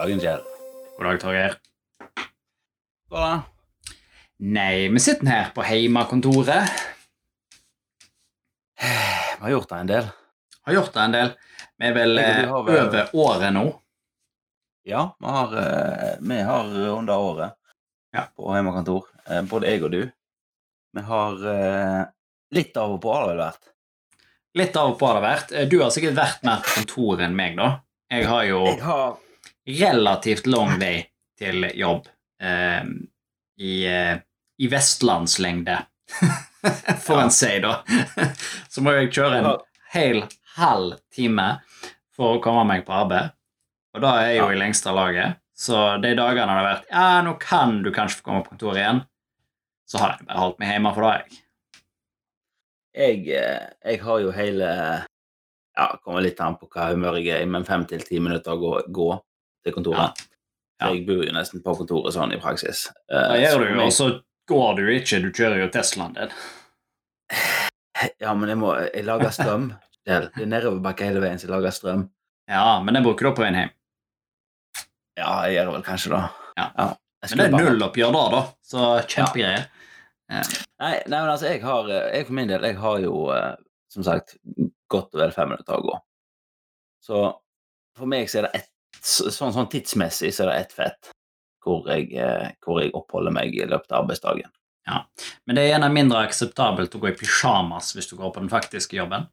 dagen, Kjell. God dag, Torgeir. Hva da? Nei, vi sitter her på heimakontoret. Vi har gjort det en del. Har gjort det en del. Vi er vel eh, vel- over året nå. Ja, vi har, eh, vi har under året Ja. på hjemmekontor. Eh, Både jeg og du. Vi har litt av og på har det vært. Litt av og på har det vært. Du har sikkert vært mer på kontoret enn meg, da. Jeg har jo Jeg har relativt lang vei til jobb eh, i, eh, i vestlandslengde, får Ja. en si, da. Så må jeg kjøre en hel halv time for å komme meg på arbeid. Og da er jeg jo i lengste laget. Så de dagene har det vært Ja, nå kan du kanskje få komme på kontoret igjen. Så har jeg bare holdt meg hjemme for det, jeg. jeg, eh, jeg har jo hele Ja, kommer litt an på hva humør jeg er i, men fem til ti minutter å gå, gå til kontoret. Ja. Jeg bor jo nesten på kontoret sånn i praksis. Uh, ja, gjør du jo, og så går du ikke. Du kjører jo Teslaen din. Ja, men jeg må Jeg lager strøm. Det er nedoverbakke hele veien, så jeg lager strøm. Ja, men den bruker du på veien hjem. Ja, jeg gjør det vel kanskje, da. Ja. Ja, Men det er nulloppgjør da, da. Så kjempegreier. Nei, nei, men altså, jeg har eh, Jeg for min del, jeg har jo eh, som sagt godt og vel fem minutter å gå. Så for meg så er det ett sånn, sånn tidsmessig så er det ett fett hvor jeg, eh, hvor jeg oppholder meg i løpet av arbeidsdagen. Men det er gjerne mindre akseptabelt å gå i pysjamas hvis du går på den faktiske jobben.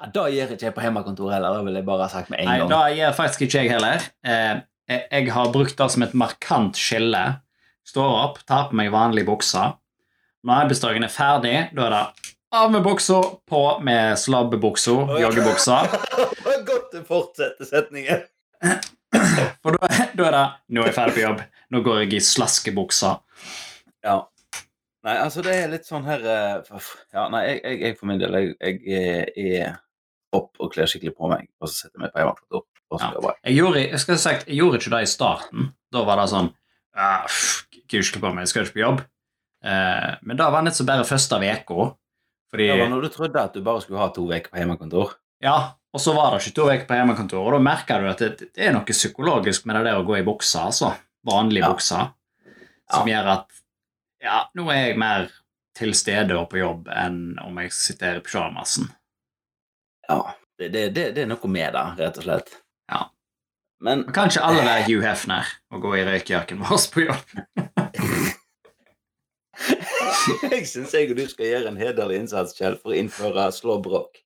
Ja, da gjør ikke jeg på hjemmekontoret heller, det vil jeg bare ha sagt med en Nei, gang. da gjør faktisk ikke jeg heller. Eh, jeg- jeg har brukt det som et markant skille. Står opp, tar på meg vanlig bukse. Når arbeidsdagen er ferdig, da er det av med buksa, på med slabbebuksa, joggebuksa. Godt du fortsetter setningen. For da, da er det 'nå er jeg ferdig på jobb', nå går jeg i slaskebuksa. Ja. Nei, altså, det er litt sånn her eh, Ja, nei, jeg, jeg, jeg for min del, jeg, jeg er opp og kler skikkelig på meg, og så setter jeg meg på hjemmekontor. Ja. jeg. Gjorde, jeg skal sagt, jeg gjorde ikke det i starten. Da var det sånn ah, på meg, jeg skal ikke på jobb. Eh, men da var det så bare første uka. Fordi Det var når du trodde at du bare skulle ha to uker på hjemmekontor. Ja, og så var det ikke to uker på hjemmekontor, og da merka du at det, det er noe psykologisk med det der å gå i buksa, altså. Vanlig Ja. buksa. Som gjør at ja, nå er jeg mer til stede og på jobb enn om jeg sitter i pysjamasen. Ja, det, det, det, er noe med det, rett og slett. Ja. Men Men kan ikke alle være Hugh Hefner og gå i røykjakken vår på jobb? jeg syns jeg og du skal gjøre en hederlig innsats, Kjell, for å innføre slåbrok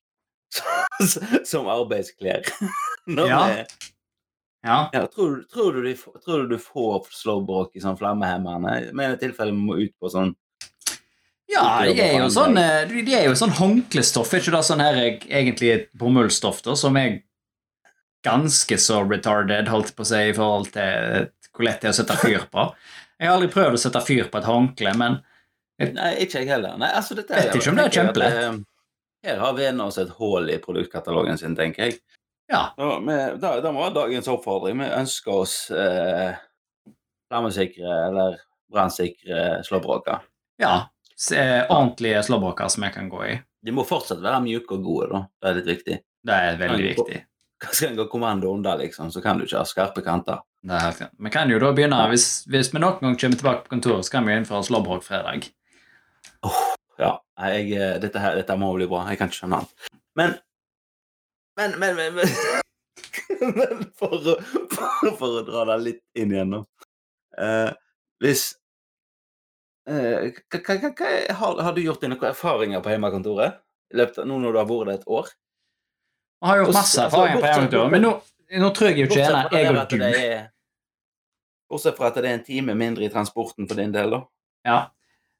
som arbeidsklær. Ja. Det, Ja. ja, tror, du- tror, du de, tror du du får slowbrok i sånn flammehemmerne? Med det tilfellet vi må ut på sånn Ja, de er jo sånn, eh, de er jo sånn håndklestoff, er ikke det sånn her jeg- egentlig et bomullsstoff da, som er ganske så retarded, holdt på å si, i forhold til hvor lett det er å sette fyr på. Jeg har aldri prøvd å sette fyr på et håndkle, men Nei, ikke jeg heller. Nei, altså dette Vet ikke om det er kjempelett. Eh, Her har Vene oss et hull i produktkatalogen sin, tenker jeg. ja. Ja, vi, da, da må være dagens oppfordring. Vi ønsker oss eh, flammesikre eller brannsikre slåbroker. ja se, ordentlige slåbroker som jeg kan gå i. De må fortsatt være mjuke og gode, da. Det er litt viktig. Det er veldig viktig. Hva skal en gå kommando under, liksom, så kan du ikke ha skarpe kanter. Det er helt. Vi kan jo da begynne, hvis, hvis vi noen gang kommer tilbake på kontoret, så kan vi jo innføre slåbrokfredag. Ja, jeg, eh, dette, her, dette må bli bra. Jeg kan ikke skjønne alt. Men Men, men, men, men, men for, for, for å dra deg litt inn igjen, nå. Eh, hvis eh, har, har du gjort deg noen erfaringer på hjemmekontoret? Løpet nå når du har vært der et år? Jeg har gjort masse erfaringer på hjemmekontoret, men nå, nå tror jeg jo ikke det jeg og det du er- Bortsett fra at det er en time mindre i transporten for din del, da. Ja,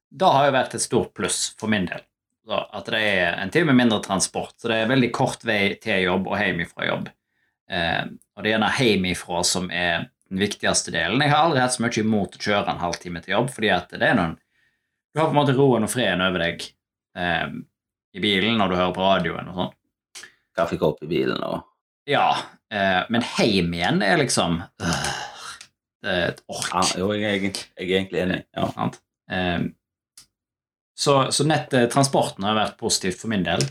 det har jo vært et stort pluss for min del. Så at det er en time mindre transport, så det er veldig kort vei til jobb og hjem fra jobb. Eh, og det er gjerne hjem ifra som er den viktigste delen. Jeg har aldri hatt så mye imot å kjøre en halvtime til jobb, fordi at det er noen Du har på en måte roen og freden over deg eh, i bilen når du hører på radioen og sånn. Kaffekopp i bilen og Ja, eh, men hjem igjen er liksom øh, Det er et ork. ja, Jo, jeg er, egentlig, jeg er egentlig enig. Ja. Sant? Eh, så, så nettransporten har vært positivt for min del.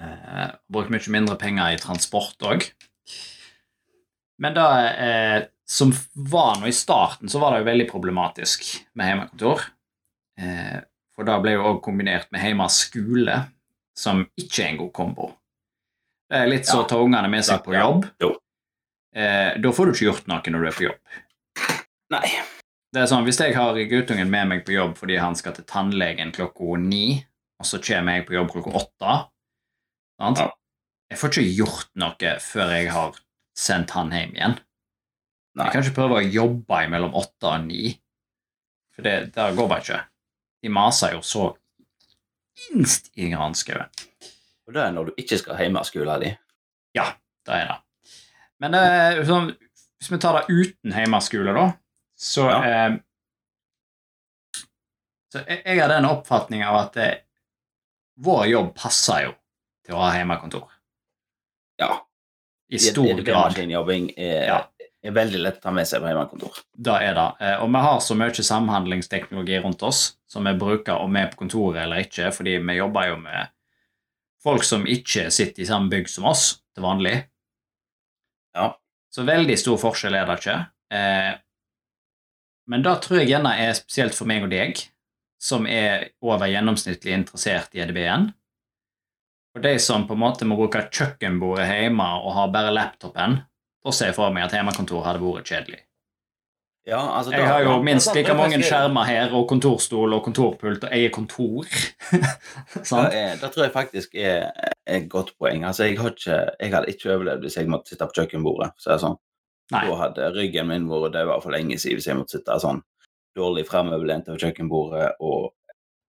Eh, brukt mye mindre penger i transport òg. Men det eh, som var nå i starten, så var det jo veldig problematisk med hjemmekontor. Eh, for det ble jo òg kombinert med hjemmeskole, som ikke er en god kombo. Det er litt så å ta ungene med seg på jobb. Eh, da får du ikke gjort noe når du er på jobb. Nei. Det er sånn, Hvis jeg har guttungen med meg på jobb fordi han skal til tannlegen klokka ni, og så kommer jeg på jobb klokka åtte sant? Ja. Jeg får ikke gjort noe før jeg har sendt han hjem igjen. Nei. Jeg kan ikke prøve å jobbe mellom åtte og ni, for det, det går bare ikke. De maser jo så minst i granskauen. Og det er når du ikke skal hjemme av skolen din. Det er det. Men er sånn, hvis vi tar det uten hjemmeskole, da, så Ja. eh, Så jeg, jeg har den oppfatning av at eh, vår jobb passer jo til å ha hjemmekontor. Ja. I stor grad. EDB-maskinjobbing er, Ja. er veldig lett å ta med seg på hjemmekontor. Det er det. Eh, Og vi har så mye samhandlingsteknologi rundt oss som vi bruker om vi er på kontoret eller ikke, fordi vi jobber jo med folk som ikke sitter i samme bygg som oss til vanlig. Ja. Så veldig stor forskjell er det ikke. Eh, Men det tror jeg gjerne er spesielt for meg og deg, som er over gjennomsnittlig interessert i EDB-en. For de som på en måte må bruke kjøkkenbordet hjemme og har bare laptopen, da ser jeg for meg at hjemmekontor hadde vært kjedelig. Ja, altså, Jeg har jo minst like mange skjermer her, og kontorstol og kontorpult og eier kontor. Det, er, det tror jeg faktisk er et godt poeng. Altså, jeg, har ikke, jeg hadde ikke overlevd hvis jeg måtte sitte på kjøkkenbordet. Så er det sånn. Nei. Da hadde ryggen min vært død for lenge siden hvis jeg måtte sitte sånn dårlig fremoverlent over kjøkkenbordet og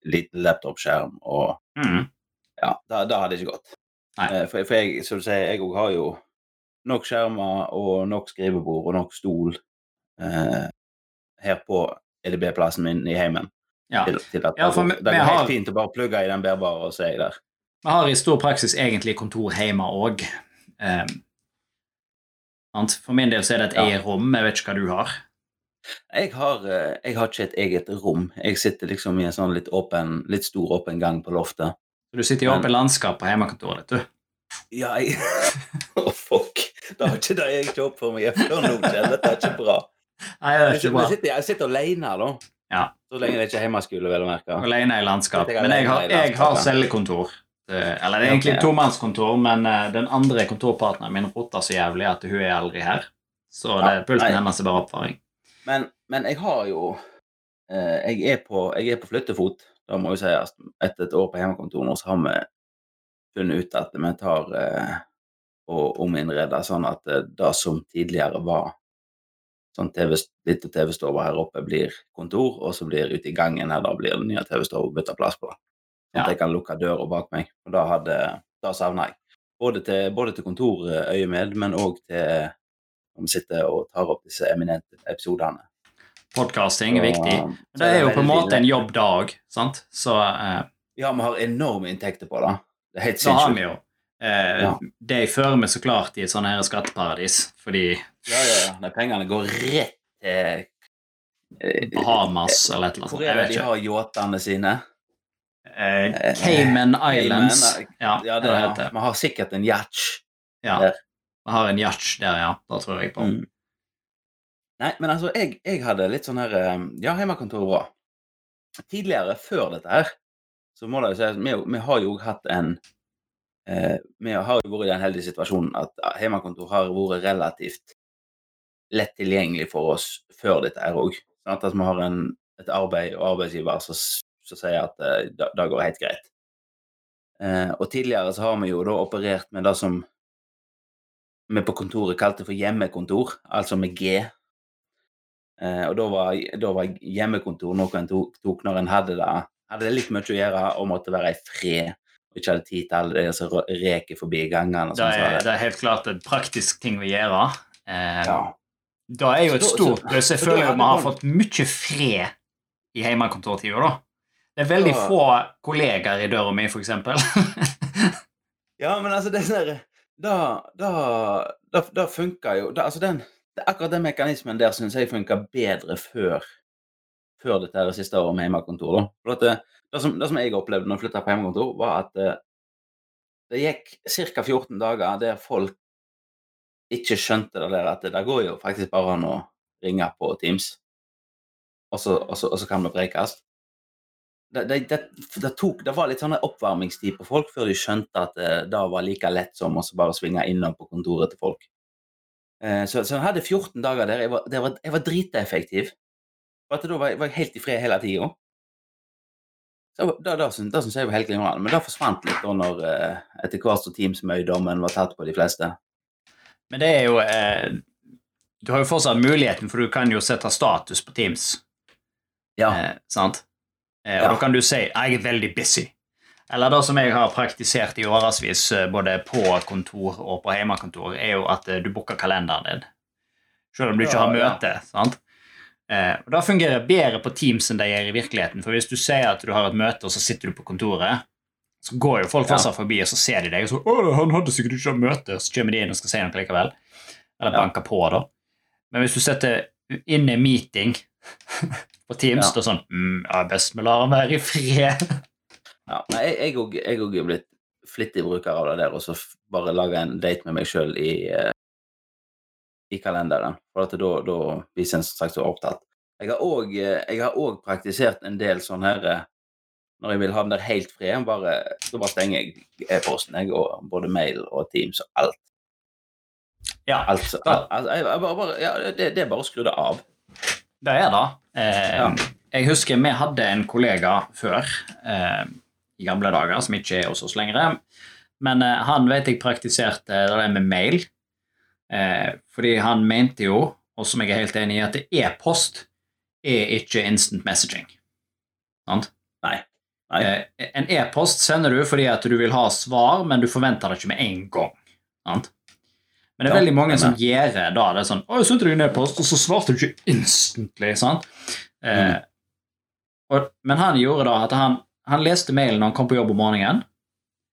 liten laptopskjerm og Mm. Ja, det, det hadde ikke gått. Eh, For, for jeg, som du sier, jeg òg har jo nok skjermer og nok skrivebord og nok stol eh, her på EDB-plassen min i heimen. Ja. Til, til at Ja, det for går, det går helt fint å bare plugge i den bærbare, og så er jeg der. Vi har i stor praksis egentlig kontor hjemme òg. For min del så er det et Ja. eget rom. Jeg vet ikke hva du har. Jeg har, eh, jeg har ikke et eget rom. Jeg sitter liksom i en sånn litt åpen, litt stor åpen gang på loftet. Du sitter i åpent landskap på hjemmekontoret ditt, du. Ja, jeg Å, fuck. Det var ikke det jeg ikke opp for meg. Føler noe Kjell. Dette er ikke bra. Nei, det er ikke bra. jeg sitter, jeg sitter alene, da. Ja. Så lenge det ikke er hjemmeskole, vel å merke. Alene i landskap. Er Men jeg har, jeg har cellekontor. Eh, Eller det er egentlig et tomannskontor, men eh, den andre kontorpartneren min roter så jævlig at hun er aldri her. Så det, Ja, pulten hennes er bare oppfaring. Men, men jeg har jo eh, jeg, er på, jeg er på flyttefot, da må jo sies. Etter et år på hjemmekontor nå, så har vi funnet ut at vi tar eh, og ominnreder sånn at eh, det som tidligere var sånn TV, lite TV-stove her oppe, blir kontor, og så blir ute i gangen her, da blir den nye TV-stova bytta plass på. At Ja. jeg kan lukke døra bak meg. Og da hadde Da savna jeg. Både til, både til kontorøyemed, men òg til når vi sitter og tar opp disse eminente episodene. Podcasting er viktig. Men det er jo på en måte en jobbdag, sant? Så eh, Ja, vi har enorme inntekter på det. Det er helt da har vi sinnssykt. jo eh, Ja. det fører vi så klart i et sånt her skatteparadis, fordi Ja, ja, ja. De pengene går rett til eh, Bahamas eller et eller annet Hvor er det de har yachtene sine? Eh, Cayman Islands. Cayman, Ja, Ja, det det, heter. Vi har sikkert en yacht. Ja. der. Vi har en yacht der, ja. Det tror jeg på. Mm. Nei, men altså, jeg, jeg hadde litt sånn her eh, Ja, hjemmekontor er bra. Tidligere, før dette her, så må det jo sies Vi, vi har jo hatt en eh, Vi har jo vært i den heldige situasjonen at hjemmekontor har vært relativt lett tilgjengelig for oss før dette her òg. At vi har en, et arbeid og arbeidsgiver som s- sier jeg at eh, det, det går helt greit. Eh, og tidligere så har vi jo da operert med det som vi på kontoret kalte for hjemmekontor, altså med G. Eh, og da var, da var hjemmekontor noe en tok, tok når en hadde det, hadde det litt mye å gjøre og måtte være i fred. Og ikke hadde tid til alle de som reker forbi gangene. Det sånn er, det. er helt klart en praktisk ting å gjøre. Eh, Ja. Det er jo et stort pluss. Jeg føler at vi har fått mye fred i hjemmekontortida, da. Det er veldig få kollegaer i døra mi, eksempel. ja, men altså, det er sånn Da, da, da, da funka jo da, altså den, det, Akkurat den mekanismen der syns jeg funker bedre før før dette her siste året med hjemmekontor. da. For det, det, som, det som jeg opplevde når jeg flytta på hjemmekontor, var at det, det gikk ca. 14 dager der folk ikke skjønte det der at det går jo faktisk bare an å ringe på Teams, og så, og så, og så kan vi prekes. Det, det, det, det, tok, det var litt sånn oppvarmingstid på folk før de skjønte at det, det var like lett som å bare svinge innom på kontoret til folk. Eh, så, så jeg hadde 14 dager der jeg var, der var, jeg var driteffektiv. For da var jeg, var jeg helt i fred hele tida. Det syns, jeg var helt glimrende. Men det forsvant litt da når eh, etter hvert som Teams-møydommen var tatt på de fleste. Men det er jo eh, Du har jo fortsatt muligheten, for du kan jo sette status på Teams. Ja. Eh, sant? Eh, og Ja. da kan du si 'jeg er veldig busy'. Eller det som jeg har praktisert i årevis, eh, både på kontor og på hjemmekontor, er jo at eh, du booker kalenderen din. Selv om du ikke har ja. møte. sant? Eh, og Det fungerer bedre på Teams enn det gjør i virkeligheten. For hvis du sier at du har et møte, og så sitter du på kontoret, så går jo folk fortsatt forbi, og så ser de deg, og så 'Å, han hadde sikkert ikke hatt møte', så kommer de inn og skal si noe likevel. Eller banker på, da. Men hvis du setter inn i meeting på Teams, Ja. er sånn mm, ja, 'Best vi lar ham være i fred'. Ja, nei, jeg- jeg òg er blitt flittig bruker av det der, og så bare bare lage en date med meg sjøl i, eh, i kalenderen. For at da, da viser en som sagt så opptatt. Jeg har òg også praktisert en del sånn her eh, Når jeg vil ha den der helt fri, bare, da bare stenger jeg e-posten, jeg, og både mail og Teams og alt. Ja, alt, alt, alt jeg, jeg bare, bare, ja, det, det er bare å skru det av. det er det. Eh, Ja. Jeg husker vi hadde en kollega før, eh, i gamle dager, som ikke er hos oss lenger. Men eh, han vet jeg praktiserte det med mail. Eh, fordi han mente jo, og som jeg er helt enig i, at e-post er ikke instant messaging. Sant? Nei. Nei. Eh, en e-post sender du fordi at du vil ha svar, men du forventer det ikke med en gang. Sant? Men det er Ja, veldig mange som gjør det. da. Det er sånn 'Å, jeg sendte deg en e-post, og så svarte du ikke instantly.' sant? Eh, Mm. og, men han gjorde da at han, han leste mailen når han kom på jobb om morgenen,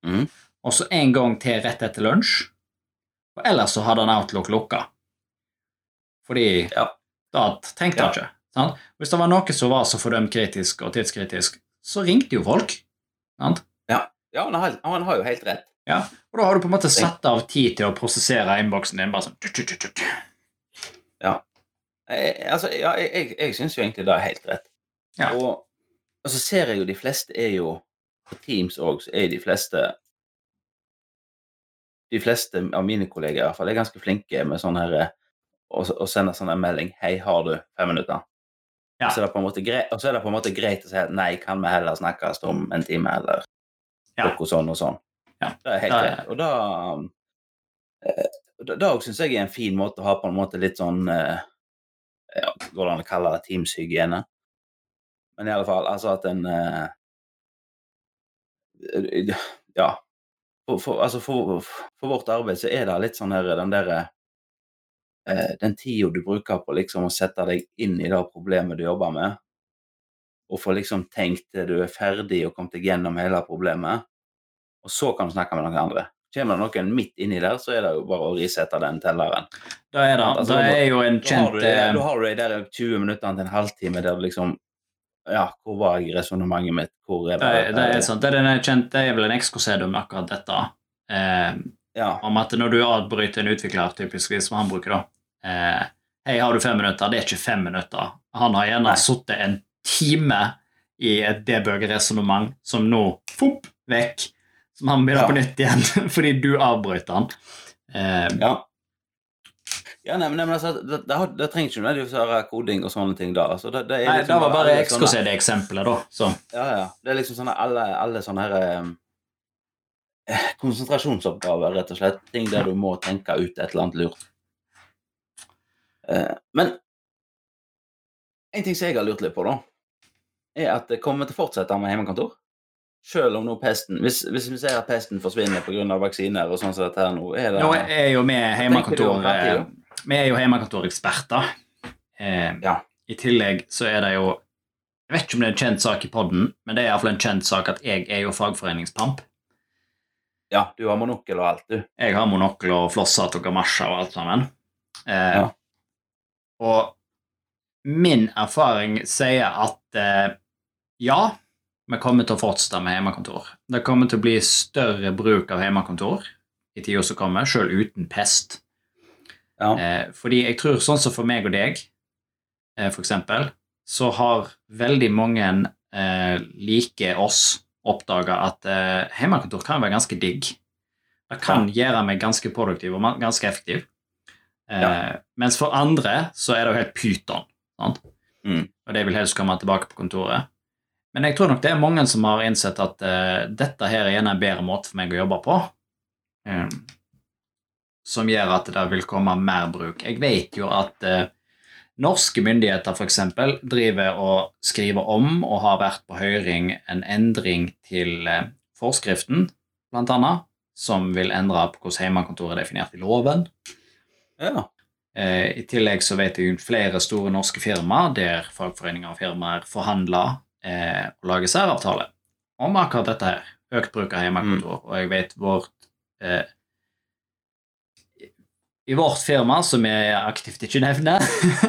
mm. og så en gang til rett etter lunsj. Og ellers så hadde han Outlook lukka. Fordi Ja. da tenkte han Ja. ikke. Sant? Hvis det var noe som var så fordømt kritisk og tidskritisk, så ringte jo folk. Sant? Ja, han har, han har jo helt rett. Ja, og da har du på en måte satt av tid til å prosessere innboksen din. bare sånn tut. Jeg, altså, ja, jeg, jeg, jeg syns jo egentlig det er helt rett. Ja. Og, og så ser jeg jo de fleste er jo På Teams òg, så er de fleste De fleste av mine kolleger i hvert fall er ganske flinke med sånn her eh, å å sende sånn en melding 'Hei, har du fem minutter?' Ja. Og, så greit, og så er det på en måte greit å si at 'nei, kan vi heller snakkes om en time', eller Ja. noe sånn og sånn. Ja. Det er helt greit. Og da Det da- Da òg syns jeg er en fin måte å ha på en måte litt sånn eh, ja, Går det an å kalle det Teams-hygiene? Men i alle fall, altså at en eh, Ja. For, for, altså for, for vårt arbeid så er det litt sånn her den derre eh, Den tida du bruker på liksom å sette deg inn i det problemet du jobber med, og få liksom tenkt til du er ferdig og kommet deg gjennom hele problemet, og så kan du snakke med noen andre. Kommer det noen midt inni der, så er det jo bare å risette den telleren. Da er det, Altså, da er jo en kjent eh, da har du de der 20 minuttene til en halvtime der du liksom Ja, hvor var jeg i resonnementet mitt? Hvor er det, er- det er sånn, det er, kjent, det er vel en ekskosed om akkurat dette. Eh, Ja. om at når du avbryter en utvikler, typisk som han bruker, da eh, 'Hei, har du fem minutter?' Det er ikke fem minutter. Han har gjerne sittet en time i et debug-resonnement som nå fopp, vekk. Som han begynner Ja. på nytt igjen fordi du avbrøt han. Eh, Ja. Ja, nei, men, nei, men altså, det, det, det trenger ikke nødvendigvis være koding og sånne ting da. Altså, det, det, nei, liksom det var bare ekskosed-eksempelet, da. Så. Ja, ja. Det er liksom sånne alle, alle sånne her eh, konsentrasjonsoppgaver, rett og slett. Ting der du må tenke ut et eller annet lurt. Eh, men en ting som jeg har lurt litt på, da, er at kommer til å fortsette med hjemmekontor. Selv om nå pesten Hvis, hvis vi ser at pesten forsvinner pga. vaksiner og sånn som dette her nå, er det Nå er jo vi hjemmekontoreksperter. Eh, Ja. I tillegg så er det jo Jeg vet ikke om det er en kjent sak i podden, men det er iallfall en kjent sak at jeg er jo fagforeningspamp. Ja, du har monokkel og alt, du. Jeg har monokkel og flosshatt og gamasjer og alt sammen. Eh, Ja. Og min erfaring sier at eh, ja, vi kommer til å fortsette med hjemmekontor. Det kommer til å bli større bruk av hjemmekontor i tida som kommer, sjøl uten pest. Ja. Eh, fordi jeg tror sånn som for meg og deg, eh, for eksempel, så har veldig mange eh, like oss oppdaga at eh, hjemmekontor kan være ganske digg. Det kan gjøre meg ganske produktiv og ganske effektiv. Eh, Ja. Mens for andre så er det jo helt pyton. Mm. Og de vil helst komme tilbake på kontoret. Men jeg tror nok det er mange som har innsett at uh, dette her er en bedre måte for meg å jobbe på. um, som gjør at det vil komme mer bruk. Jeg vet jo at uh, norske myndigheter f.eks. driver og skriver om og har vært på høring en endring til uh, forskriften, annet, som vil endre på hvordan hjemmekontoret er definert i loven. Ja. Eh, I tillegg så vet jeg jo flere store norske firmaer der fagforeninger og firmaer forhandler eh, å lage særavtale om akkurat dette her. Økt bruk av hjemmekontor. Og jeg vet vårt eh, I vårt firma, som jeg aktivt ikke nevner,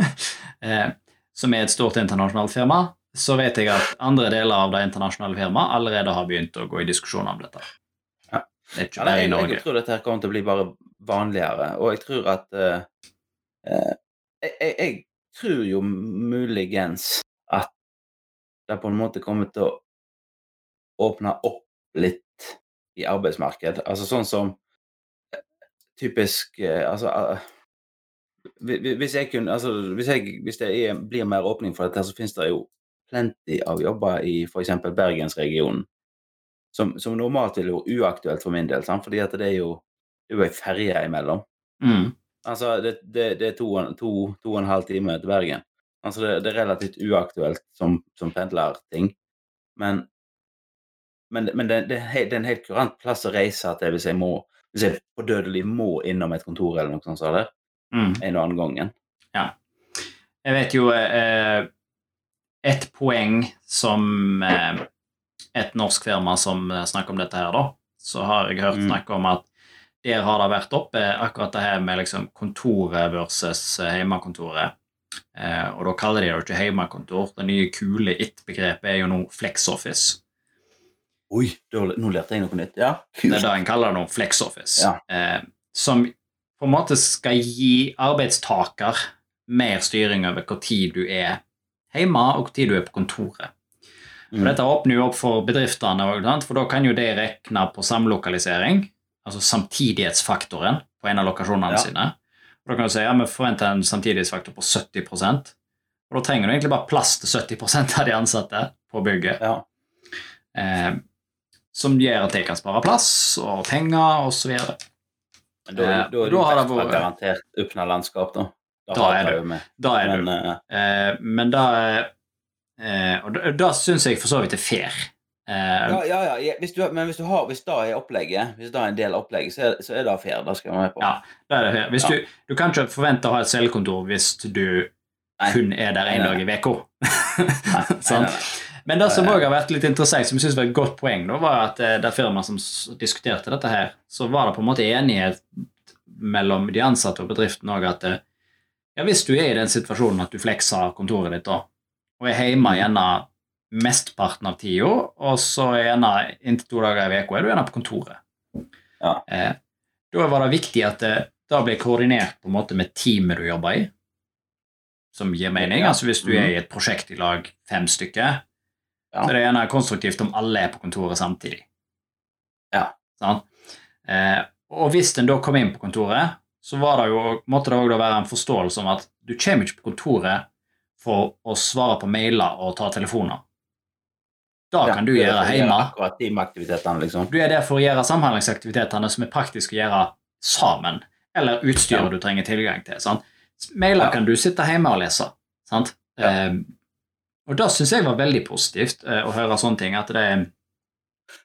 eh, som er et stort internasjonalt firma, så vet jeg at andre deler av det internasjonale firmaet allerede har begynt å gå i diskusjon om dette. Ja. Det er ikke Ja, i Norge. jeg tror dette her kommer til å bli bare vanligere, og jeg tror at uh, uh, jeg, jeg, jeg tror jo muligens det på en måte kommer til å åpne opp litt i arbeidsmarked. Altså sånn som eh, typisk eh, Altså eh, hvi- hvi- hvis jeg kunne altså, hvis, jeg, hvis det er, blir mer åpning for dette, så finnes det jo plenty av jobber i f.eks. Bergensregionen som, som normalt ville vært uaktuelt for min del, sant? fordi at det er jo det er jo ei ferje imellom. Mm. Altså, det, det, det er to, to, to og en halv time til Bergen. Altså, det, det er relativt uaktuelt som, som pendlerting. Men, men, men det, det, er en helt kurant plass å reise til hvis jeg må hvis jeg på dødelig må innom et kontor eller noe sånt. Så det, Mm. en og annen gangen. Jeg vet jo eh, et poeng som eh, et norsk firma som eh, snakker om dette her, da, så har jeg hørt Mm. snakke om at der har det vært oppe akkurat det her med liksom kontoret versus eh, hjemmekontoret. Eh, og da kaller de det jo ikke hjemmekontor. Det nye kule it-begrepet er jo nå FlexOffice. Oi, nå lærte jeg noe nytt. Ja, Det er det en kaller det nå, FlexOffice. Ja. Eh, som på en måte skal gi arbeidstaker mer styring over hvor tid du er hjemme, og hvor tid du er på kontoret. Og Mm. Dette åpner jo opp for bedriftene, for da kan jo de regne på samlokalisering, altså samtidighetsfaktoren på en av lokasjonene Ja. sine. Og Da kan du si ja, vi forventer en samtidighetsfaktor på 70% og da trenger du egentlig bare plass til 70% av de ansatte på bygget. Ja. Eh, som gjør at de kan spare plass og penger osv. Men da, Eh, da er det da har det vært- garantert åpna landskap, da. Da da er du. det. Da er Men du. eh, Eh, men da eh, Og da, da syns jeg for så vidt er fair. Eh, ja, ja, ja. Hvis du, men hvis du har, hvis det er opplegget, hvis det er en del av opplegget, så er, så er det fair. Det skal jeg være med på. Ja. da er det fair. Hvis Ja. du, du kan ikke forvente å ha et cellekontor hvis du Nei. kun er der én dag i uka. Nei. Men det som òg også har vært litt interessant, som jeg synes var et godt poeng, da, var at eh, det firmaet som diskuterte dette her, så var det på en måte enighet mellom de ansatte og bedriften òg at eh, ja, hvis du er i den situasjonen at du flekser kontoret ditt da, og er hjemme gjerne mesteparten av tida, og så er gjerne inntil to dager i uka er du gjerne på kontoret. Ja. Eh, da var det viktig at det da ble koordinert på en måte med teamet du jobber i, som gir mening. Altså hvis du er i et prosjekt i lag fem stykker, Ja. så er det gjerne konstruktivt om alle er på kontoret samtidig. Ja. Sånn? Eh, og hvis en da kom inn på kontoret, så var det jo, måtte det òg være en forståelse om at du kommer ikke på kontoret for å svare på mailer og ta telefoner. Ja, kan du gjøre hjemme. Akkurat liksom. Du er der for å gjøre samhandlingsaktivitetene som er praktisk å gjøre sammen, eller utstyret Ja. du trenger tilgang til. Sant? Mailer Ja. kan du sitte hjemme og lese. Sant? Ja. Eh, og det syns jeg var veldig positivt eh, å høre sånne ting. At, det,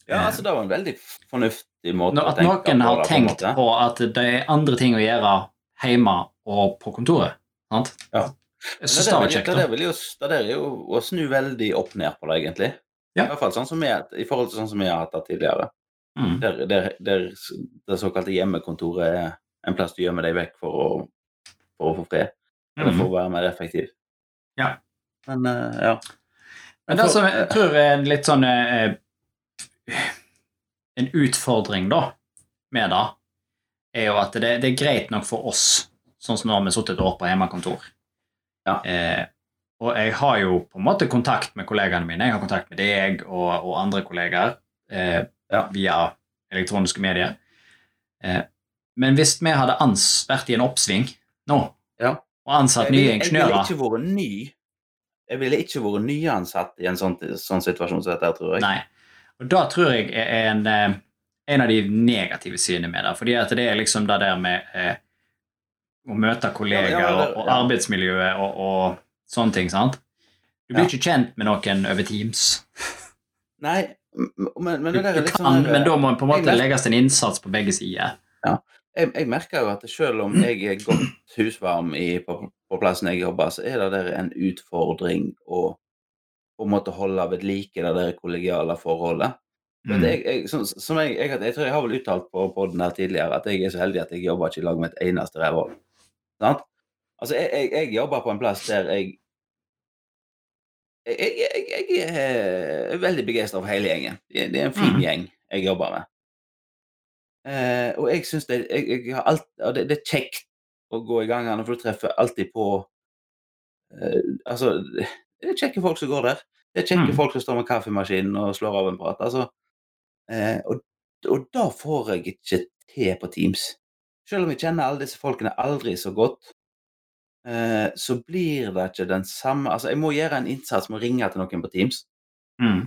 Ja, altså, det var en veldig fornuftig måte når, å at noen har det på, tenkt en måte. på at det er andre ting å gjøre hjemme og på kontoret. Sant? Ja. Jeg syns det var Men kjekt. det, der jo, det der er jo å snu veldig opp ned på det, egentlig. Ja. I hvert fall sånn som jeg, i forhold til sånn som jeg har hatt det tidligere. Mm. Der, der, der det såkalte hjemmekontoret er en plass du gjemmer deg vekk for å, for å få fred. Eller for Mm. å være mer effektiv. Ja. Men uh, ja. Men det som jeg tror er en litt sånn eh, En utfordring, da, med det, er jo at det, det er greit nok for oss sånn som nå har vi sittet et år på hjemmekontor. Ja. Eh, og jeg har jo på en måte kontakt med kollegaene mine. Jeg har kontakt med deg og, og andre kollegaer eh, Ja. via elektroniske medier. Eh, men hvis vi hadde vært i en oppsving nå, Ja. og ansatt nye ingeniører Jeg ville ikke vært ny. Jeg ville ikke vært nyansatt i en sånn, sånn situasjon som dette, tror jeg. Nei. Og da tror jeg er en, eh, en av de negative sidene med det. Fordi at det er liksom det der med eh, å møte kollegaer Ja, og, og arbeidsmiljøet og, og sånne ting. sant? Du blir Ja. ikke kjent med noen over Teams. Nei, men, men det der er litt sånn men da må på en måte legges en innsats på begge sider. jeg, jeg merker jo at selv om jeg er godt husvarm i, på, på plassen jeg jobber, så er det der en utfordring å på en måte holde ved like det der kollegiale forholdet. Men Mm. jeg, jeg, som, som jeg, jeg, jeg tror jeg har vel uttalt på podden her tidligere at jeg er så heldig at jeg jobber ikke i lag med et eneste rævhold. Altså, jeg, jeg, jeg jobber på en plass der jeg jeg, jeg, er veldig begeistra for hele gjengen. Det, er en fin Mhm. gjeng jeg jobber med. Eh, og jeg syns det, alt, det, det er kjekt å gå i gangene, for du treffer alltid på eh, Altså, det er kjekke folk som går der. Det er kjekke mm. folk som står med kaffemaskinen og slår av en prat. Altså, eh, og, og da får jeg ikke til på Teams. Selv om jeg kjenner alle disse folkene aldri så godt, eh, så blir det ikke den samme Altså, jeg må gjøre en innsats med å ringe til noen på Teams. Mm.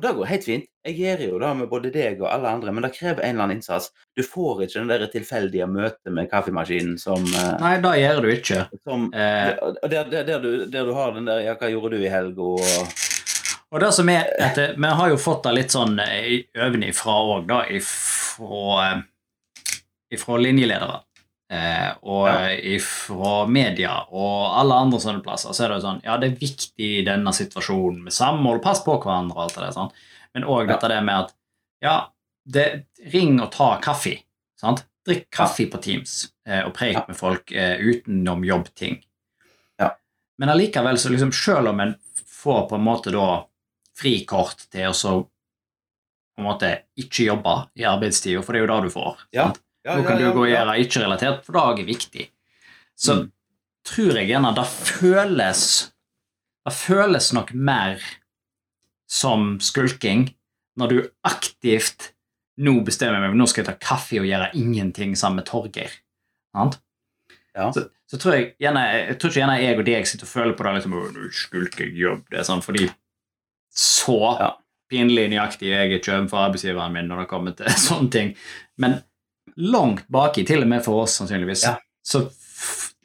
Og det går helt fint. Jeg gjør jo det med både deg og alle andre, men det krever en eller annen innsats. Du får ikke den der tilfeldige møtet med kaffemaskinen som, eh, Nei, det gjør du ikke. som Eh, der, der, der, du, der du har den der Ja, hva gjorde du i helga? Og Og det som er at eh, Vi har jo fått det litt sånn eh, ovenifra òg, da, ifra, eh, ifra linjeledere. Eh, og Ja. fra media og alle andre sånne plasser. Så er det jo sånn Ja, det er viktig i denne situasjonen med samhold, pass på hverandre og alt det der. sånn. Men òg Ja. dette med at Ja, det, ring og ta kaffe. sant? Drikk kaffe på Teams eh, og preik Ja. med folk eh, utenom jobbting. Ja. Men allikevel, så liksom, selv om en får på en måte da frikort til å så på en måte ikke jobbe i arbeidstida, for det er jo det du får. Sant? Ja, Nå kan ja, du gå og gjøre ikke-relatert, for det er viktig. Så Mm. tror jeg gjerne det føles Det føles nok mer som skulking når du aktivt nå bestemmer meg nå skal jeg ta kaffe og gjøre ingenting sammen med Torgeir. Ja. Så, så tror jeg gjerne jeg tror ikke gjerne jeg og deg sitter og føler på det liksom, «Å, nå skulker jeg jobb. Det er sånn, fordi så Ja. pinlig nøyaktig jeg er ikke for arbeidsgiveren min når det kommer til sånne ting. Men langt baki, til og med for oss sannsynligvis, Ja. så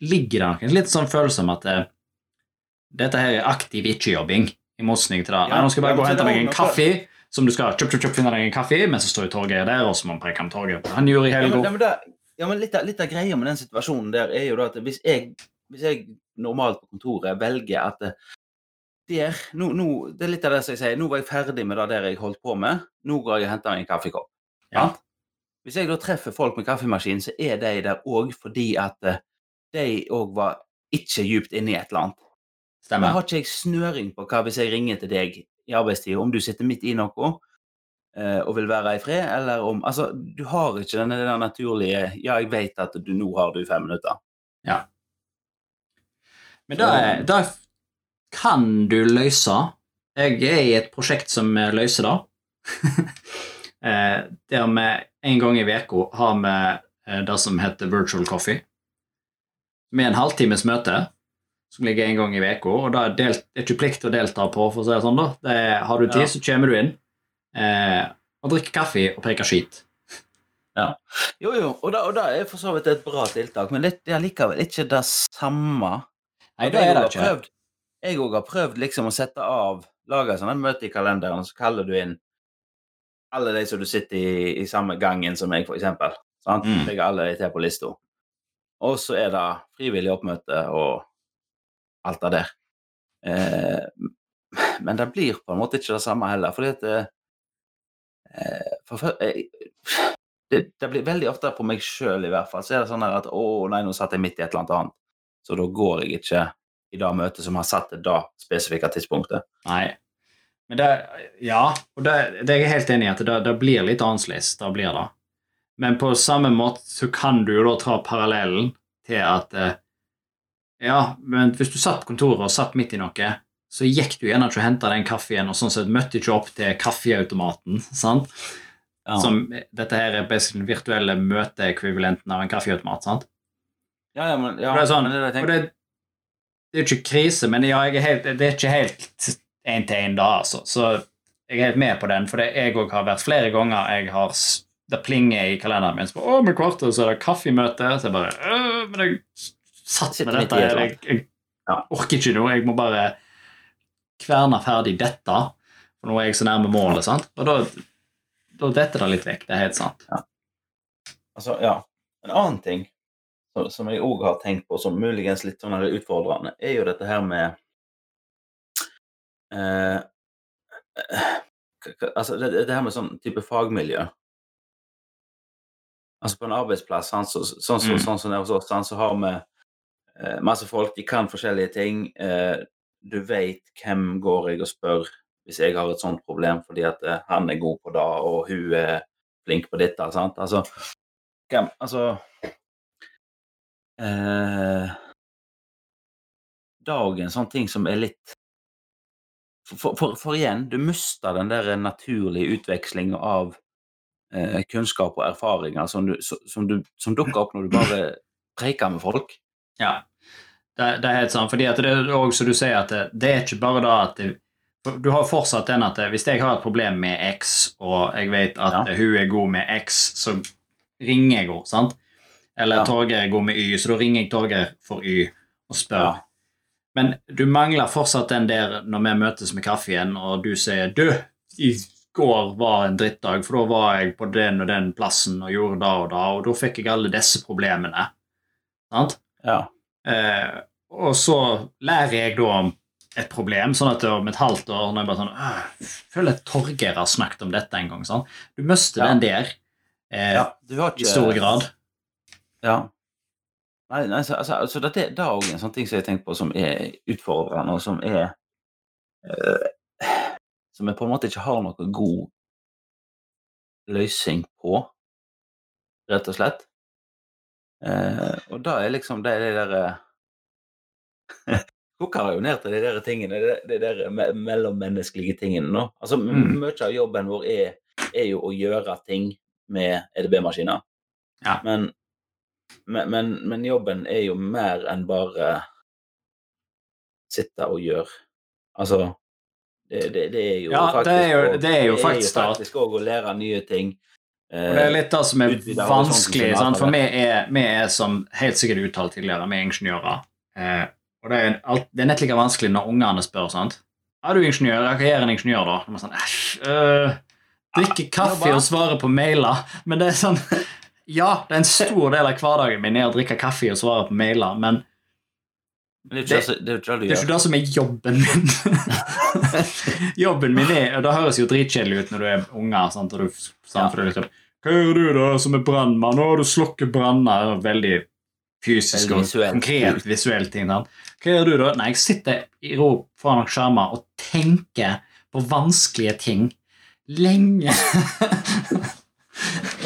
ligger det en litt sånn følelse om at eh, dette her er aktiv ikke-jobbing, i motsetning til det. Ja, nå skal jeg bare gå og hente meg en kaffe, som du skal kjøp, kjøp, kjøp, finne deg en kaffe, men så står jo Torgeir der, og så må man preke om toget. Han gjorde i helga. ja, men, det, ja, men litt, av, litt av greia med den situasjonen der er jo da at hvis jeg, hvis jeg normalt på kontoret velger at eh, der, nå, nå, Det er litt av det som jeg sier. Nå var jeg ferdig med det der jeg holdt på med. Nå går jeg og henter meg en kaffekopp. Ja. Hvis jeg da treffer folk med kaffemaskin, så er de der òg fordi at eh, de òg var ikke djupt inne i et eller annet. Stemmer. Jeg har ikke jeg snøring på hva hvis jeg ringer til deg i arbeidstid, om du sitter midt i noe eh, og vil være i fred, eller om Altså, du har ikke denne, denne naturlige Ja, jeg vet at du nå har du fem minutter. Men det, det kan du løse. Jeg er i et prosjekt som løser det. Eh, Der vi en gang i uka har vi eh, det som heter virtual coffee. Med en halvtimes møte som ligger en gang i uka. Og det er, delt, det er ikke plikt å delta på, for å si det sånn. da. Det er, har du tid, Ja. så kommer du inn eh, og drikker kaffe og peker skit. Jo, jo, og det, og det er for så vidt et bra tiltak, men det, det er likevel ikke det samme. Nei, det er det ikke. Prøvd, jeg òg har prøvd liksom å sette av Lage sånn et møte i kalenderen, så kaller du inn alle de som du sitter i, i samme gangen som meg, eksempel. Sant? Mm. Legger alle de til på lista. Og så er det frivillig oppmøte og alt det der. Eh, men det blir på en måte ikke det samme heller, fordi at eh, for, eh, det, det blir veldig ofte på meg sjøl i hvert fall. Så er det sånn at å nei, nå satt jeg midt i et eller annet annet. Så da går jeg ikke i det møtet som har satt det da spesifikke tidspunktet. Nei. Men det, ja, og det, det er jeg helt enig i at det, det blir litt annerledes. Det blir det. Men på samme måte så kan du jo da ta parallellen til at eh, Ja, men hvis du satt på kontoret og satt midt i noe, så gikk du gjerne ikke og henta den kaffen, og sånn sett møtte ikke opp til kaffeautomaten. sant? Ja. Som, dette her er den virtuelle møteekvivalenten av en kaffeautomat. sant? ja, ja, men, ja, det er sånn, det er det det, er ikke krise, men ja, helt, det er ikke helt én til én da, altså. Så jeg er helt med på den, for det, jeg òg har vært flere ganger jeg har Det plinger i kalenderen min. Så å, med kvarter så er det kaffemøte. Så jeg bare Men jeg satt med dette. et Jeg, jeg orker ikke noe. Jeg må bare kverne ferdig dette. For nå er jeg så nærme målet, sant? Og da, da detter det litt vekk. Det er helt sant. Altså, ja. En annen ting som, som jeg òg har tenkt på, som muligens litt sånn utfordrende, er jo dette her med eh, Altså, det, det her med sånn type fagmiljø. Altså på en arbeidsplass, så, sånn som Mm. sånn som det er hos oss, så har vi eh, masse folk, de kan forskjellige ting. Eh, du vet hvem går jeg og spør hvis jeg har et sånt problem, fordi at eh, han er god på det, og hun er flink på dette. sant? Altså, hvem Altså eh, Dagen, er sånn ting som er litt For, for, for igjen, du mister den der naturlige utvekslinga av eh, kunnskap og erfaringer som, du, som, du, som dukker opp når du bare preiker med folk. Ja, det, det er helt sant. fordi det er også som du sier, at det, det er ikke bare da at det, Du har fortsatt den at det, hvis jeg har et problem med X, og jeg vet at Ja. hun er god med X, så ringer jeg henne. sant? Eller Ja. Torgeir er god med Y, så da ringer jeg Torgeir for Y og spør. Ja. Men du mangler fortsatt den der når vi møtes med kaffen, og du sier 'Du, i går var en drittdag, for da var jeg på den og den plassen og gjorde da og da, og da fikk jeg alle disse problemene.' Sant? Ja. Eh, og så lærer jeg da om et problem, sånn at om et halvt år når jeg bare sånn «Åh, føler at Torgeir har snakket om dette en gang. sånn. Du mister Ja. den der eh, ja. Du har i stor grad. Ja. Nei, nei, så, altså, altså dette det er òg en sånn ting som jeg tenker på som er utfordrende, og som er øh, Som jeg på en måte ikke har noen god løsning på, rett og slett. Eh, og da er liksom det er de derre Koker jo ned til de der tingene, de der me mellommenneskelige tingene nå. Altså, Mm. Mye av jobben vår er, er jo å gjøre ting med EDB-maskiner. Ja. Men, men, men, men jobben er jo mer enn bare sitte og gjøre. Altså Det, det, det er jo Ja, det er jo- det er jo faktisk faktisk òg å lære nye ting. Og det er litt det som er vanskelig. sin Sant? For vi er, vi er, som helt sikkert uttalt tidligere, vi er ingeniører. Eh, og det er, alt, det er nett like vanskelig når ungene spør. sant? Er du ingeniør? Hva gjør en ingeniør, da? De er sånn, «Æsj, øh, Drikke kaffe og svare på mailer. Men det er sånn Ja, det er en stor del av hverdagen min er å drikke kaffe og svare på mailer, men det er ikke det, er ikke som er jobben min. jobben min er Det høres jo dritkjedelig ut når du er unger. sant? Og du, sant? Ja. Liksom, Hva gjør du da som er brannmann? Å, du slukker branner. Veldig fysisk Veldig og konkret visuelt ting. sant? Hva gjør du da? Nei, jeg sitter i ro foran noen skjermer og tenker på vanskelige ting lenge.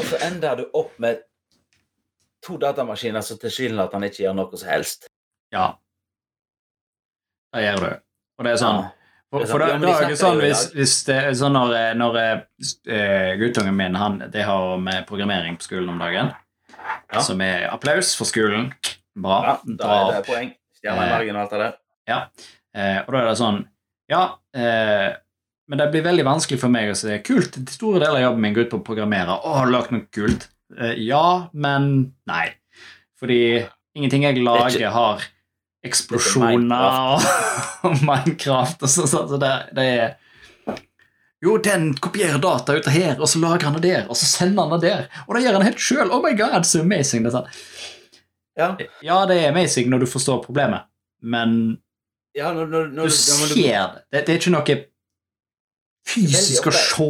Så ender du opp med to datamaskiner som tilsynelatende ikke gjør noe som helst. ja. Det gjør du. Og det er sånn Ja. For, for sant. da, da er det sånn hvis, hvis det sånn når, når uh, guttungen min han, det har med programmering på skolen om dagen, Ja. som er applaus for skolen. Bra. Ja, da er det poeng. Stjerna margen og alt det der. Eh, og da er det sånn Ja, eh, men det blir veldig vanskelig for meg å si kult. De store deler av jobben min går ut på å programmere. Å, har du lagd noe kult? Eh, ja, men nei. Fordi ingenting jeg lager, har eksplosjoner og, Minecraft og sånn. Så det, det er Jo, den kopierer data ut av her, og så lager han det der, og så sender han det der. Og det gjør han helt sjøl. Oh my god, så amazing. Det er. Ja, Ja, det er amazing når du forstår problemet, men ja når, når, når, du ser det. det. Det er ikke noe fysisk å se.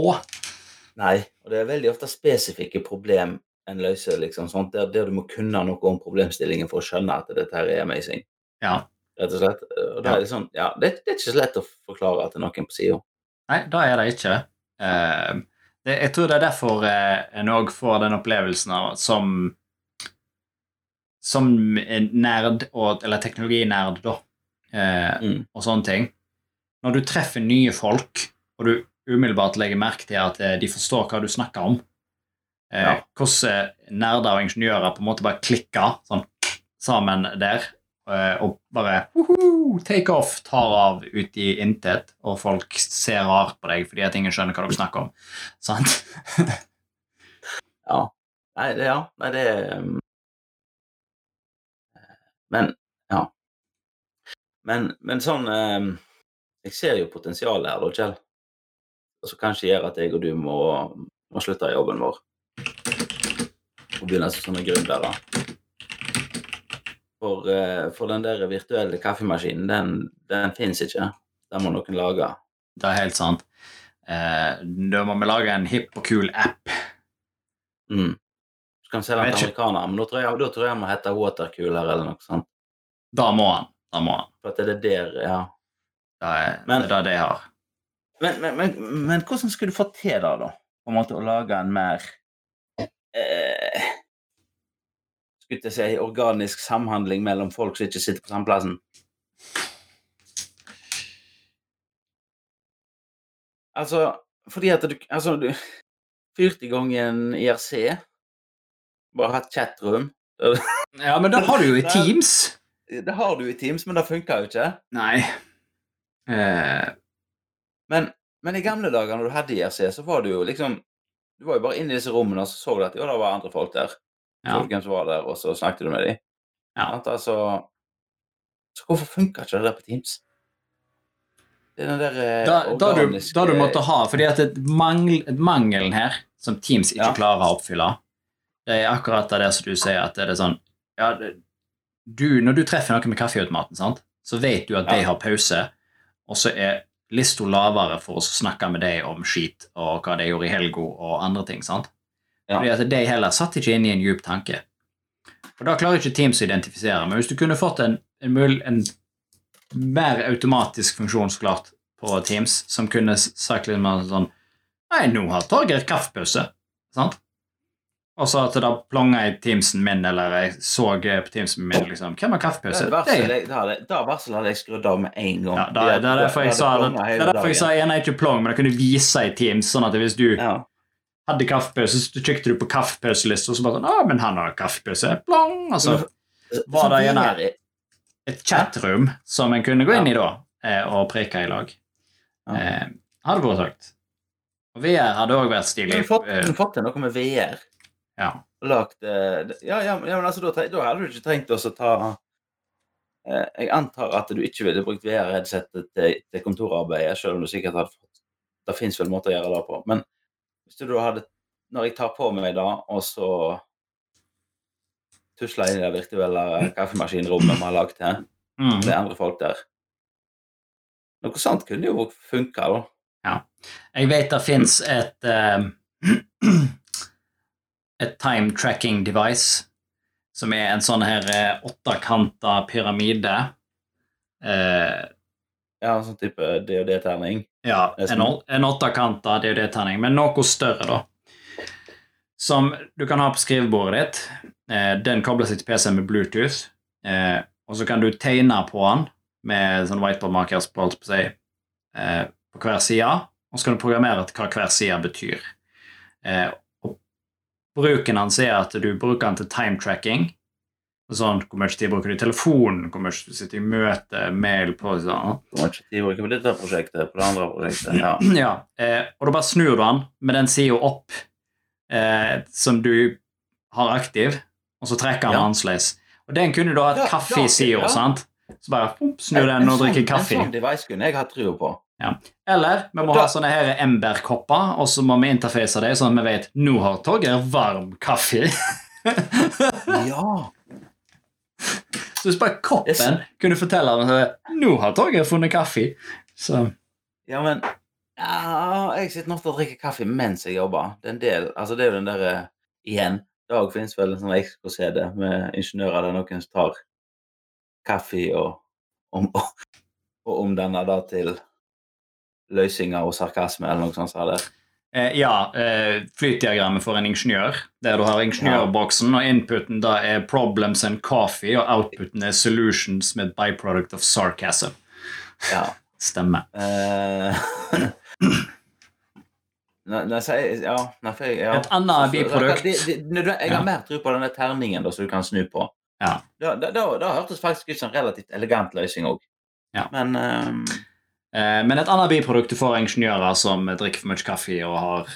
Nei, og det er veldig ofte spesifikke problem en løser, liksom, sånt, der, der du må kunne noe om problemstillingen for å skjønne at dette her er amazing. Ja. Rett og slett. Og da er det sånn, ja, det, det er ikke så lett å forklare til noen på sida. Nei, det er det ikke. Eh, det, jeg tror det er derfor eh, en òg får den opplevelsen av som som nerd, og, eller teknologinerd, da, eh, Mm. og sånne ting Når du treffer nye folk, og du umiddelbart legger merke til at eh, de forstår hva du snakker om eh, Ja. Hvordan eh, nerder og ingeniører på en måte bare klikker sånn, sammen der, og bare «Woho, take off, tar av ut i intet, og folk ser rart på deg fordi at ingen skjønner hva dere snakker om. Sant? Ja. Nei, det, ja. Nei, det um, Men ja. Men, men sånn um, Jeg ser jo potensialet her, da, Kjell. Som kanskje gjør at jeg og du må, må slutte i jobben vår. Og begynne som sånne gründere. For, eh, for den der virtuelle kaffemaskinen, den, den fins ikke. Den må noen lage. Det er helt sant. Eh, da må vi lage en hipp og kul app. Mm. Så kan vi selge den til amerikanere, men da tror jeg, da tror jeg han må hete Watercooler eller noe sånt. Da må han. Da må han. For at det er der, ja. Det er Men- det er det jeg har. Men, men, men, men hvordan skulle du få til det, da? På en måte å lage en mer eh, Skulle jeg si organisk samhandling mellom folk som ikke sitter på samme plassen? Altså, fordi at du Altså, du fyrte i gang en IRC. Bare hatt chatroom. Ja, men det har du jo i Teams. Teams. Det har du i Teams, men det funka jo ikke. Nei. Eh, Men, men i gamle dager når du hadde IRC, så var du jo liksom Du var jo bare inne i disse rommene og så så du at jo, det var andre folk der. ja. Så hvem som var der, og så snakket du med dem. Ja. Altså, så hvorfor funka ikke det der på Teams? Det er den der eh, Da, da, du, organiske da du måtte ha Fordi at mangel, mangelen her, som Teams ikke Ja. klarer å oppfylle, det er akkurat det som du sier, at det er sånn ja, du, Når du treffer noen med kaffeautomaten, sant, så vet du at de har pause, og så er lista lavere for å snakke med deg om skit og hva de gjorde i helga og andre ting. sant? Ja. Fordi at de heller satt ikke inn i en djup tanke. Og Da klarer ikke Teams å identifisere, men hvis du kunne fått en, en, mul- en mer automatisk funksjon så klart på Teams, som kunne sagt litt mer sånn Nei, nå har Torgeir kaffepause. Sant? Og så at det da plonga i Teamsen min, eller jeg så eh, på Teamsen min liksom Hvem har kaffepause? Det varselet Det- det hadde- det jeg skrudd av med en gang. Ja, da, det er derfor jeg sa det, det er derfor jeg sa gjerne ikke plong, men jeg kunne vise i Teams, sånn at hvis du ja. hadde kaffepause, så trykte du på kaffepauselista, og så bare sånn Å, men han har kaffepause. Plong! Og så var det en VR et chatroom som en kunne gå inn i da, eh, og preke i lag. Ja. Eh, hadde vært sagt. Og VR hadde òg vært stilig. kunne fått, Eh, fått til noe med VR. Ja. Lagt, eh, ja, ja, ja, men altså, da, da hadde du ikke trengt å ta eh, Jeg antar at du ikke ville brukt VR-headsetet til, til kontorarbeidet, selv om du sikkert hadde fått Det fins vel måter å gjøre det på. Men hvis du da hadde Når jeg tar på meg det, og så tusler inn i det virtuelle kaffemaskinrommet vi har lagd til, Mm. det er andre folk der Noe sånt kunne jo funka, da. Jeg vet det fins et eh, Et time tracking device som er en sånn her eh, åttekanta pyramide. Eh, Ja, sånn type DOD-terning. Ja, en, å- en åttekanta DOD-terning, men noe større, da. Som du kan ha på skrivebordet ditt. Eh, den kobler seg til PC med Bluetooth, eh, og så kan du tegne på den med sånn whiteboard-markers på, på, eh, på hver side, og så kan du programmere til hva hver side betyr. Eh, bruken hans er at du bruker den til time tracking. Sånn, hvor mye tid bruker du i telefonen, hvor mye du sitter i møte, mail på sånn. Hvor mye tid bruker du på dette prosjektet, på det andre prosjektet? Ja. Ja, eh, og da bare snur du den med den sida opp eh, som du har aktiv, og så trekker den Ja. annerledes. Og den kunne du ha Ja, kaffe i sida, sant? Så bare snur den og drikker kaffe. En sånn device kunne jeg hatt trua på. Eller vi må da- ha sånne her Ember-kopper, og så må vi interface dem, sånn at vi vet nå har Torgeir varm kaffe. Ja! så hvis bare koppen kunne fortelle at nå har Torgeir funnet kaffe. Så Ja, men ja, Jeg sitter ofte og drikker kaffe mens jeg jobber. Det er en del, altså det er jo den derre Igjen, Dag finnes vel en sånn XKCD med ingeniører der noen tar kaffe og om, og omdanner da til løsninger og sarkasme eller noe sånt. Så. Eh, ja, eh, flytdiagrammet for en ingeniør. Der du har ingeniørboksen, og inputen da er 'problems and coffee', og outputen er 'solutions' med 'byproduct of sarcasm'. Ja. Stemmer. Eh, Nei, nei, ja, nei, jeg, ja. Et annet biprodukt. Jeg har mer tro på denne terningen da, som du kan snu på. Ja. Da, da, da, da hørtes faktisk ut som en relativt elegant løsning òg. Ja. Men Eh, men et annet biprodukt du får ingeniører som drikker for mye kaffe og har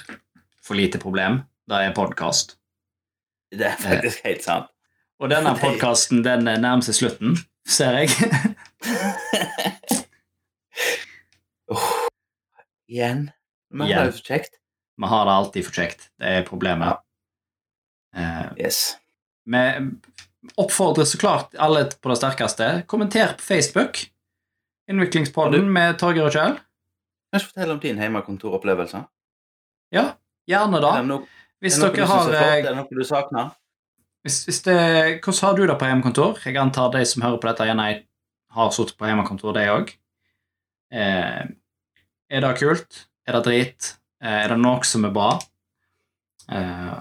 for lite problem, det er podkast. det er faktisk helt sant. Og denne podkasten den nærmer seg slutten, ser jeg. Igjen. Vi har det for kjekt. Vi har det alltid for kjekt. Det er problemet. Ja. Yes. Vi oppfordrer så klart alle på det sterkeste. Kommenter på Facebook. Innviklingspodden med Torgeir og Kjell. Kan Kanskje fortelle om din hjemmekontoropplevelse. Ja, gjerne da. Er det noe, Hvis er det dere har eh, Er det noe du savner? hvis, hvis det, Hvordan har du det på hjemmekontor? Jeg antar de som hører på dette, gjerne har sittet på hjemmekontor, de òg. Eh, er det kult? Er det drit? Eh, er det noe som er bra? Eh,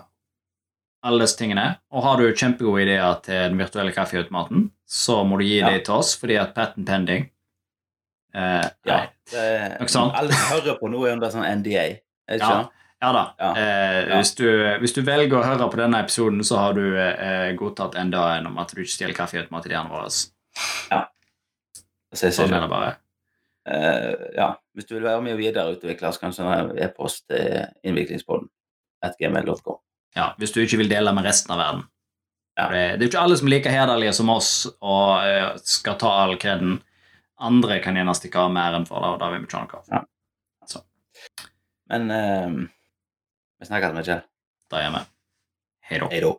alle disse tingene. Og har du kjempegode ideer til den virtuelle kaffeautomaten, så må du gi Ja. dem til oss, fordi at patent pending eh, Ja. Det alle som hører på nå, er under sånn NDA. Ikke Ja. sant? Ja da. Ja. Eh, Hvis, du, hvis du velger å høre på denne episoden, så har du eh, godtatt enda en om at du ikke stjeler kaffe våre. Så jeg sier Sånn er det. bare. Eh, ja. Hvis du vil være med og videreutvikle så kan du sende e-post til innviklingspodden. Ja, Hvis du ikke vil dele med resten av verden. Ja. Det, det er jo ikke alle som er like hederlige som oss og eh, skal ta all kreden. Andre kan gjerne stikke av med æren for det, og det vil vi ikke ha noe av. Ja. Men uh, vi snakkes med Kjell. Det gjør vi. Da. Hei da.